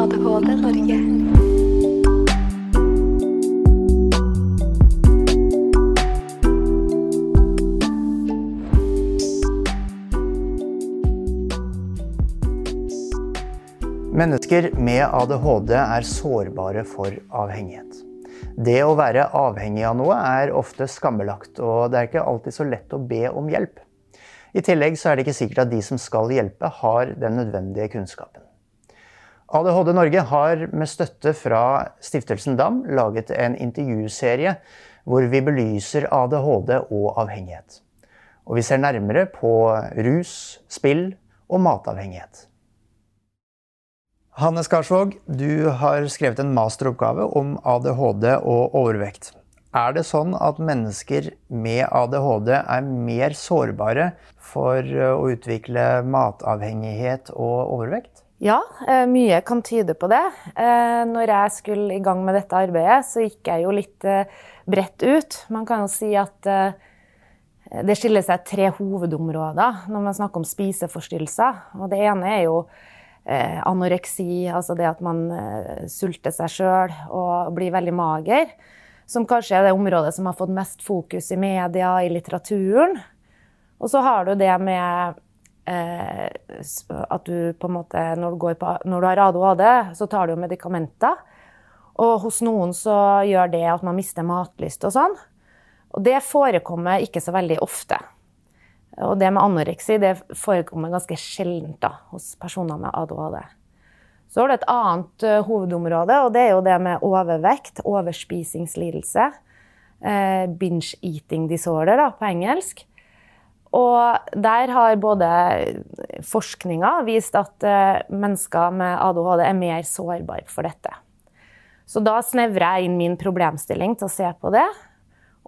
ADHD Norge. Mennesker med ADHD er sårbare for avhengighet. Det å være avhengig av noe er ofte skambelagt, og det er ikke alltid så lett å be om hjelp. I tillegg er det ikke sikkert at de som skal hjelpe, har den nødvendige kunnskapen. ADHD Norge har med støtte fra Stiftelsen DAM laget en intervjuserie hvor vi belyser ADHD og avhengighet. Og vi ser nærmere på rus, spill og matavhengighet. Hanne Skarsvåg, du har skrevet en masteroppgave om ADHD og overvekt. Er det sånn at mennesker med ADHD er mer sårbare for å utvikle matavhengighet og overvekt? Ja, eh, mye kan tyde på det. Eh, når jeg skulle i gang med dette arbeidet, så gikk jeg jo litt eh, bredt ut. Man kan jo si at det skiller seg tre hovedområder når man snakker om spiseforstyrrelser. Og det ene er jo anoreksi, altså det at man sulter seg sjøl og blir veldig mager. Som kanskje er det området som har fått mest fokus i media, i litteraturen. Og så har du det med at du på en måte når du, på, når du har ADHD, så tar du jo medikamenter. Og hos noen så gjør det at man mister matlyst og sånn. Og det forekommer ikke så veldig ofte. Og det med anoreksi det forekommer ganske sjeldent hos personer med ADHD. Så har du et annet uh, hovedområde, og det er jo det med overvekt, overspisingslidelse. Uh, binge eating disorder da, på engelsk. Og der har både forskninga vist at uh, mennesker med ADHD er mer sårbare for dette. Så da snevrer jeg inn min problemstilling til å se på det.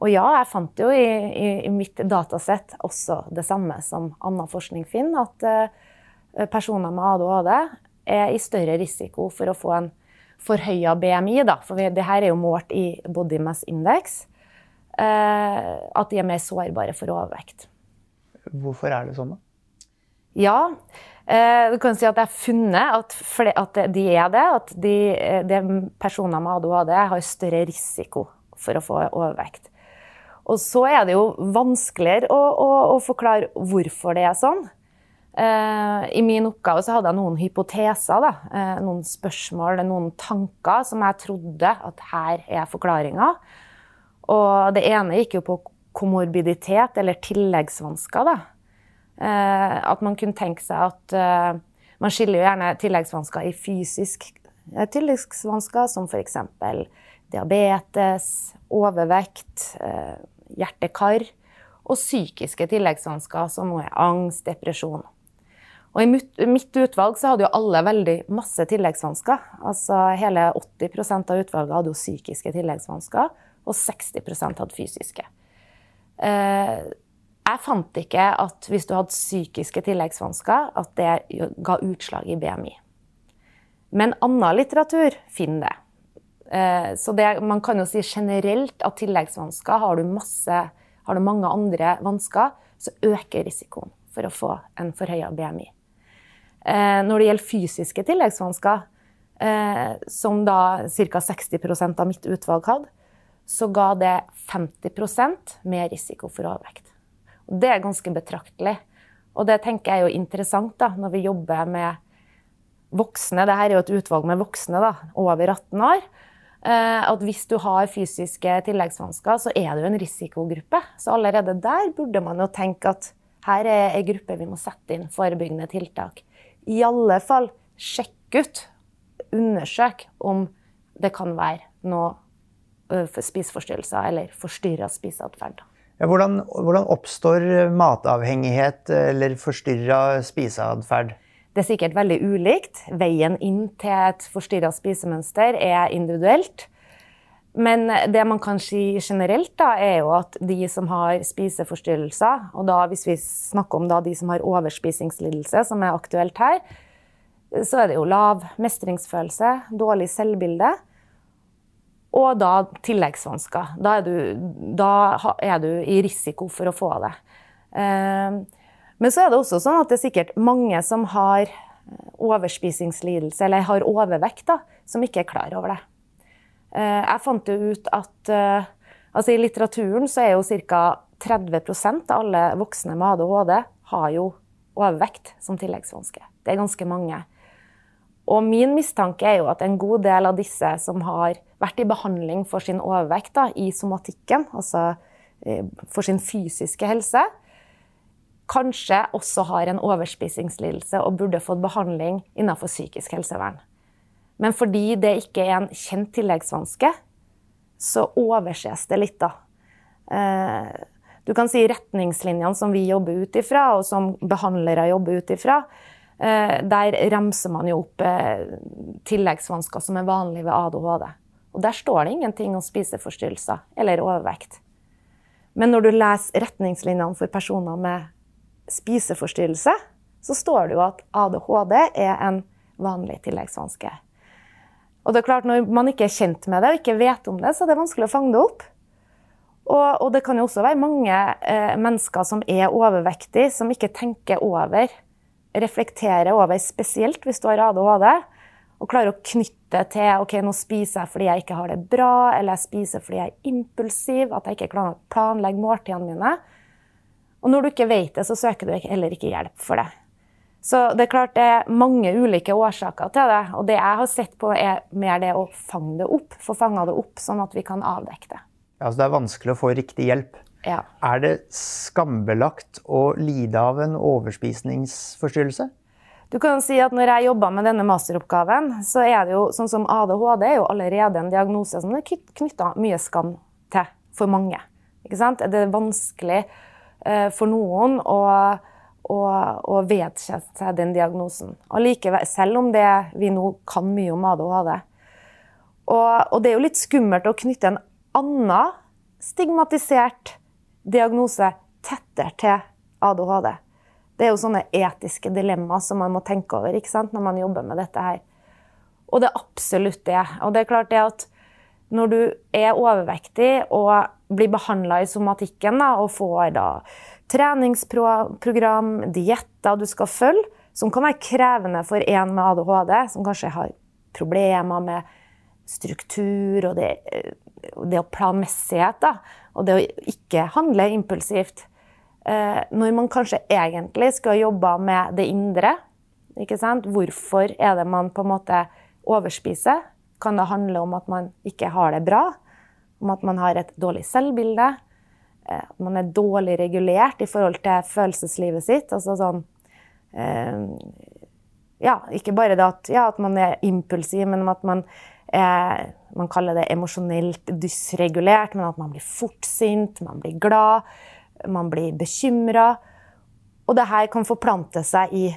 Og ja, jeg fant jo i, i, i mitt datasett også det samme som annen forskning finner, at uh, personer med ADHD er i større risiko for å få en forhøya BMI. Da, for det her er jo målt i body mass index. Uh, at de er mer sårbare for overvekt. Hvorfor er det sånn, da? Ja, uh, du kan si at jeg har funnet at, at de er det. At de, de personer med ADHD har større risiko for å få overvekt. Og så er det jo vanskeligere å, å, å forklare hvorfor det er sånn. Eh, I min oppgave så hadde jeg noen hypoteser. Eh, noen spørsmål, noen tanker som jeg trodde at her er forklaringa. Og det ene gikk jo på komorbiditet, eller tilleggsvansker. da. Eh, at man kunne tenke seg at eh, Man skiller jo gjerne tilleggsvansker i fysisk eh, tilleggsvansker, som f.eks. diabetes, overvekt, hjertekar, og psykiske tilleggsvansker, som er angst, depresjon. Og I mitt utvalg så hadde jo alle veldig masse tilleggsvansker. Altså Hele 80% av utvalget hadde jo psykiske tilleggsvansker, og 60% hadde fysiske. Eh, jeg fant ikke at hvis du hadde psykiske tilleggsvansker, at det ga utslag i BMI. Men annen litteratur finner det. Eh, så det, man kan jo si generelt at tilleggsvansker har du, masse, har du mange andre vansker, så øker risikoen for å få en forhøya BMI. Eh, når det gjelder fysiske tilleggsvansker, som da ca. 60% av mitt utvalg hadde, så ga det 50% mer risiko for overvekt. Det er ganske betraktelig. Og det tenker jeg er jo interessant da, når vi jobber med voksne. Dette er jo et utvalg med voksne da, over 18 år. Eh, at hvis du har fysiske tilleggsvansker, så er du en risikogruppe. Så allerede der burde man jo tenke at her er ei gruppe vi må sette inn forebyggende tiltak. I alle fall sjekk ut, undersøk om det kan være noe spiseforstyrrelser eller forstyrra spiseatferd. Ja, hvordan, hvordan oppstår matavhengighet eller forstyrra spiseatferd? Det er sikkert veldig ulikt. Veien inn til et forstyrra spisemønster er individuelt. Men det man kan si generelt, da, er jo at de som har spiseforstyrrelser, og da hvis vi snakker om de som har overspisingslidelse, som er aktuelt her, så er det jo lav mestringsfølelse, dårlig selvbilde. Og da tilleggsvansker. Da er du, da er du i risiko for å få det. Uh, men så er det også sånn at det er sikkert mange som har overspisingslidelse, eller har overvekt, da, som ikke er klar over det. Eh, jeg fant jo ut at eh, altså I litteraturen så er jo ca. 30% av alle voksne med ADHD har jo overvekt som tilleggsvanske. Det er ganske mange. Og min mistanke er jo at en god del av disse som har vært i behandling for sin overvekt da, i somatikken, altså eh, for sin fysiske helse, kanskje også har en overspisingslidelse og burde fått behandling innenfor psykisk helsevern. Men fordi det ikke er en kjent tilleggsvanske, så overses det litt, da. Eh, du kan si retningslinjene som vi jobber ut ifra, og som behandlere jobber ut ifra, der remser man jo opp eh, tilleggsvansker som er vanlige ved ADHD. Og der står det ingenting om spiseforstyrrelser eller overvekt. Men når du leser retningslinjene for personer med spiseforstyrrelse, så står det jo at ADHD er en vanlig tilleggsvanske. Og det er klart, Når man ikke er kjent med det og ikke vet om det, så er det vanskelig å fange det opp. Og, og det kan jo også være mange eh, mennesker som er overvektige, som ikke tenker over, reflekterer over, spesielt hvis du har ADHD, og klarer å knytte til ok, nå spiser jeg fordi jeg ikke har det bra, eller jeg spiser fordi jeg er impulsiv, at jeg ikke klarer å planlegge måltidene mine. Og når du ikke vet det, så søker du heller ikke hjelp for det. Så det er klart det er mange ulike årsaker til det. Og det jeg har sett på, er mer det å fange det opp. Få fanga det opp, sånn at vi kan avdekke det. Ja, altså det er vanskelig å få riktig hjelp. Ja. Er det skambelagt å lide av en overspisningsforstyrrelse? Du kan si at når jeg jobba med denne masteroppgaven, så er det jo sånn som ADHD er jo allerede en diagnose som er knytta mye skam til for mange. Ikke sant? Det er vanskelig Eh, for noen å, å, å vedkjenne seg den diagnosen. Allikevel, selv om det, vi nå kan mye om ADHD. Og, og det er jo litt skummelt å knytte en annen stigmatisert diagnose tettere til ADHD. Det er jo sånne etiske dilemmaer som man må tenke over ikke sant, når man jobber med dette her. Og det er absolutt det. Og det er klart det at når du er overvektig og blir behandla i somatikken da, og får da treningsprogram, dietter du skal følge, som kan være krevende for en med ADHD, som kanskje har problemer med struktur og det, det å planmessighet, da, og det å ikke handle impulsivt. Eh, når man kanskje egentlig skulle jobba med det indre. Ikke sant? Hvorfor er det man på en måte overspiser? kan det handle om at man ikke har det bra, om at man har et dårlig selvbilde, eh, at man er dårlig regulert i forhold til følelseslivet sitt. Altså sånn eh, Ja, ikke bare det at, ja, at man er impulsiv, men at man er Man kaller det emosjonelt dysregulert, men at man blir fort sint, man blir glad, man blir bekymra. Og det her kan forplante seg i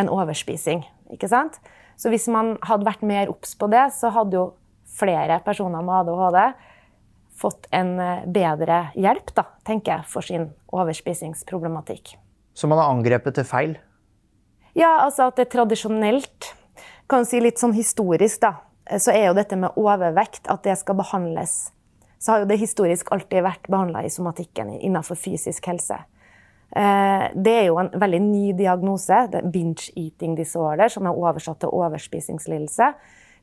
en overspising, ikke sant? Så hvis man hadde vært mer obs på det, så hadde jo flere personer med ADHD fått en eh, bedre hjelp, da, tenker jeg, for sin overspisingsproblematikk. Så man har angrepet til feil? Ja, altså at det tradisjonelt, kan si litt sånn historisk, da, så er jo dette med overvekt, at det skal behandles Så har jo det historisk alltid vært behandla i somatikken innenfor fysisk helse. Eh, det er jo en veldig ny diagnose, binge eating disorder, som er oversatt til overspisingslidelse.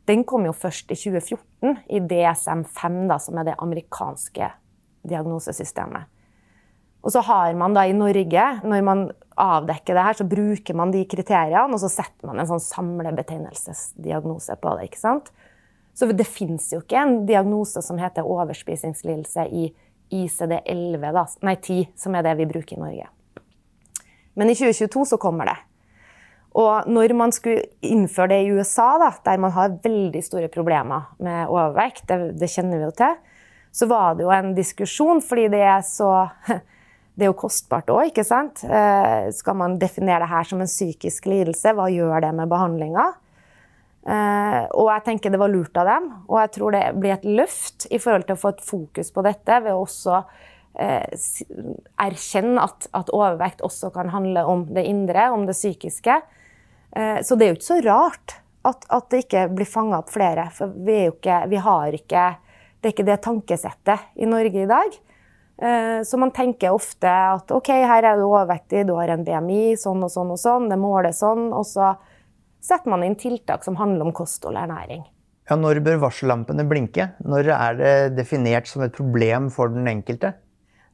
Den kom jo først i 2014 i DSM-5, som er det amerikanske diagnosesystemet. Og så har man da i Norge, når man avdekker det her, så bruker man de kriteriene, og så setter man en sånn samlebetegnelsesdiagnose på det. ikke sant? Så det fins jo ikke en diagnose som heter overspisingslidelse i ICD-11, da, nei 10, som er det vi bruker i Norge. Men i 2022 så kommer det. Og når man skulle innføre det i USA, da, der man har veldig store problemer med overvekt, det, det, kjenner vi jo til, så var det jo en diskusjon, fordi det er så Det er jo kostbart òg, ikke sant? Eh, skal man definere det her som en psykisk lidelse? Hva gjør det med behandlinga? Eh, og jeg tenker det var lurt av dem, og jeg tror det blir et løft i forhold til å få et fokus på dette ved å også Eh, erkjenne at, at, overvekt også kan handle om det indre, om det psykiske. Så det er jo ikke så rart at, at det ikke blir fanga opp flere. For vi, ikke, vi, har ikke Det er ikke det tankesettet i Norge i dag. Eh, så man tenker ofte at OK, her er du overvektig, du har en BMI sånn og sånn og sånn, det måler sånn, og så setter man inn tiltak som handler om kosthold og ernæring. Ja, Når bør varsellampene blinke? Når er det definert som et problem for den enkelte?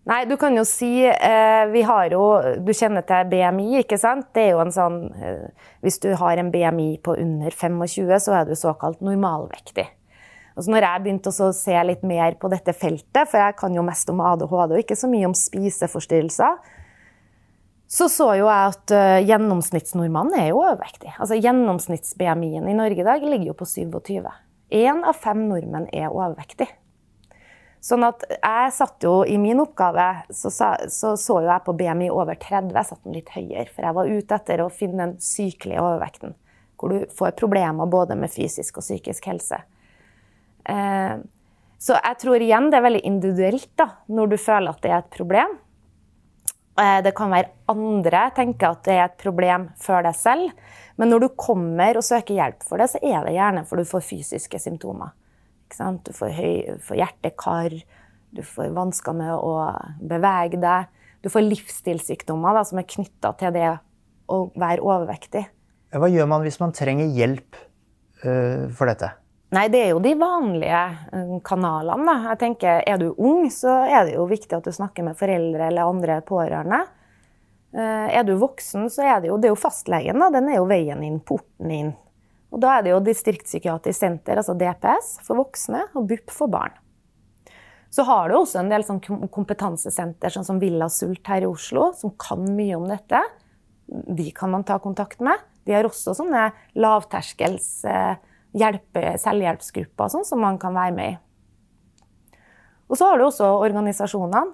Nei, du kan jo si eh, Vi har jo Du kjenner til BMI, ikke sant? Det er jo en sånn eh, Hvis du har en BMI på under 25, så er du såkalt normalvektig. Altså når jeg begynte å se litt mer på dette feltet, for jeg kan jo mest om ADHD og ikke så mye om spiseforstyrrelser, så så jo jeg at uh, gjennomsnittsnordmannen er jo overvektig. Altså Gjennomsnitts-BMI-en i Norge i dag ligger jo på 27. Én av fem nordmenn er overvektig. Sånn at jeg satt jo i min oppgave, så så, så, så jo jeg på BMI over 30. Jeg satte den litt høyere, for jeg var ute etter å finne den sykelige overvekten. Hvor du får problemer både med fysisk og psykisk helse. Eh, så jeg tror igjen det er veldig individuelt da, når du føler at det er et problem. Eh, det kan være andre tenker at det er et problem før deg selv. Men når du kommer og søker hjelp for det, så er det gjerne for du får fysiske symptomer. Du får, høy, får hjertekar, du får vansker med å bevege deg. Du får livsstilssykdommer da, som er knytta til det å være overvektig. Hva gjør man hvis man trenger hjelp uh, for dette? Nei, det er jo de vanlige eh, kanalene. Da. Jeg tenker, Er du ung, så er det jo viktig at du snakker med foreldre eller andre pårørende. Eh, er du voksen, så er det jo, det er jo fastlegen. Da. Den er jo veien inn, porten inn. Og Da er det jo distriktspsykiatrisk senter, altså DPS, for voksne og BUP for barn. Så har du også en del sånn kompetansesenter sånn som Villa Sult her i Oslo, som kan mye om dette. De kan man ta kontakt med. De har også sånne lavterskels eh, hjelpe, selvhjelpsgrupper sånn, som man kan være med i. Og så har du også organisasjonene.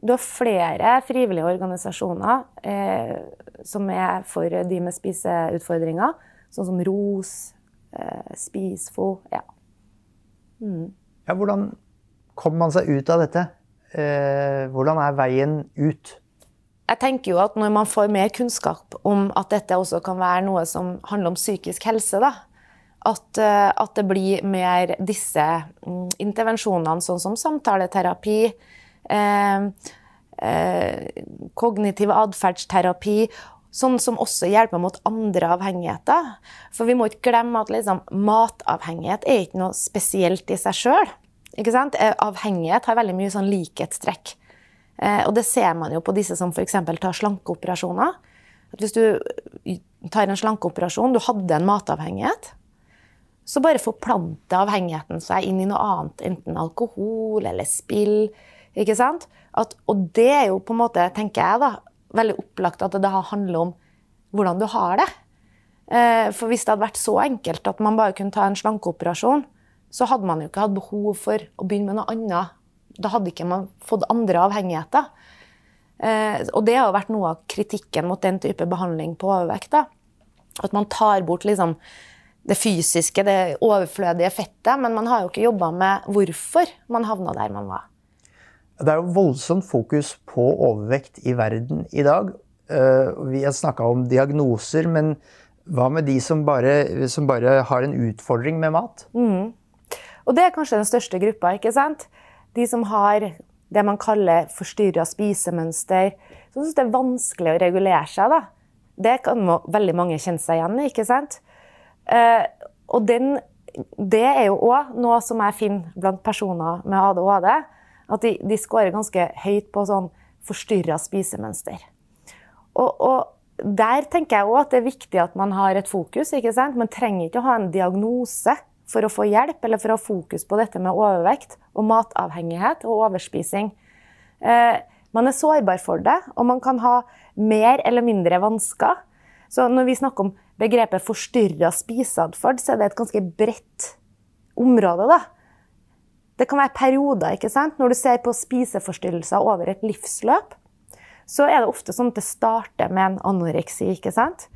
Du har flere frivillige organisasjoner eh, som er for de med spiseutfordringer, sånn som ROS, eh, Spisfo. Ja. Mm. ja. Hvordan kommer man seg ut av dette? Eh, hvordan er veien ut? Jeg tenker jo at Når man får mer kunnskap om at dette også kan være noe som handler om psykisk helse, da, at, eh, at, det blir mer disse mm, intervensjonene, sånn som samtaleterapi, eh, eh, kognitiv atferdsterapi, sånn som også hjelper mot andre avhengigheter. For vi må ikke glemme at liksom, matavhengighet er ikke noe spesielt i seg sjøl. Eh, avhengighet har veldig mye sånn likhetstrekk. Eh, og det ser man jo på disse som f.eks. tar slankeoperasjoner. At hvis du tar en slankeoperasjon, du hadde en matavhengighet, så bare forplanter avhengigheten seg inn i noe annet, enten alkohol eller spill. ikke sant? At, og det er jo på en måte, tenker jeg, da, veldig opplagt at det handler om hvordan du har det. Eh, for hvis det hadde vært så enkelt at man bare kunne ta en slankeoperasjon, så hadde man jo ikke hatt behov for å begynne med noe annet. Da hadde ikke man fått andre avhengigheter. Eh, og det har jo vært noe av kritikken mot den type behandling på overvekt. At man tar bort liksom det fysiske, det overflødige fettet, men man har jo ikke jobba med hvorfor man havna der man var. Det er jo voldsomt fokus på overvekt i verden i dag. Eh, vi har snakka om diagnoser, men hva med de som bare, som bare har en utfordring med mat? Mm. Og det er kanskje den største gruppa. ikke sant? De som har det man kaller forstyrra spisemønster. Som syns det er vanskelig å regulere seg. da. Det kan veldig mange kjenne seg igjen i. ikke sant? Eh, og den, det er jo òg noe som jeg finner blant personer med ADHD. At de, de scorer ganske høyt på sånn forstyrra spisemønster. Og, og, der tenker jeg òg at det er viktig at man har et fokus. ikke sant? Man trenger ikke å ha en diagnose for å få hjelp eller for å ha fokus på dette med overvekt og matavhengighet og overspising. Eh, man er sårbar for det, og man kan ha mer eller mindre vansker. Så når vi snakker om begrepet forstyrra spiseatferd, så er det et ganske bredt område. da. Det kan være perioder. ikke sant? Når du ser på spiseforstyrrelser over et livsløp, så er det ofte sånn at det starter med en anoreksi. ikke sant?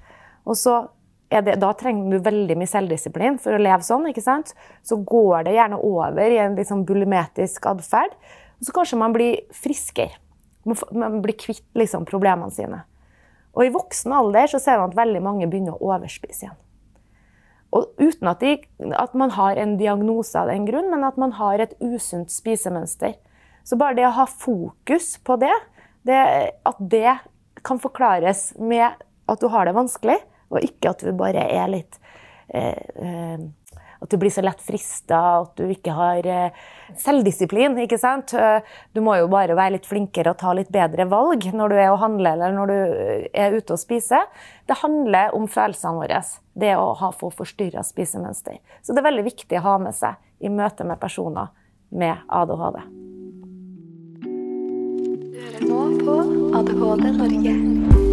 Og så det, Da trenger du veldig mye selvdisiplin for å leve sånn. ikke sant? Så går det gjerne over i en liksom bulimetisk atferd. Og så kanskje man blir friskere. Man blir kvitt liksom problemene sine. Og i voksen alder så ser man at veldig mange begynner å overspise igjen. Og uten at, de, at, man har en diagnose av den grunn, men at man har et usunt spisemønster. Så bare det å ha fokus på det, det, at det kan forklares med at du har det vanskelig, Og ikke at du bare er litt eh, eh, At du blir så lett frista, at du ikke har eh, selvdisiplin. ikke sant? Eh, du må jo bare være litt flinkere og ta litt bedre valg når du er og handler eller når du eh, er ute og spiser. Det handler om følelsene våre, det å ha få forstyrra spisemønster. Så det er veldig viktig å ha med seg i møte med personer med ADHD. Du hører nå på ADHD Norge.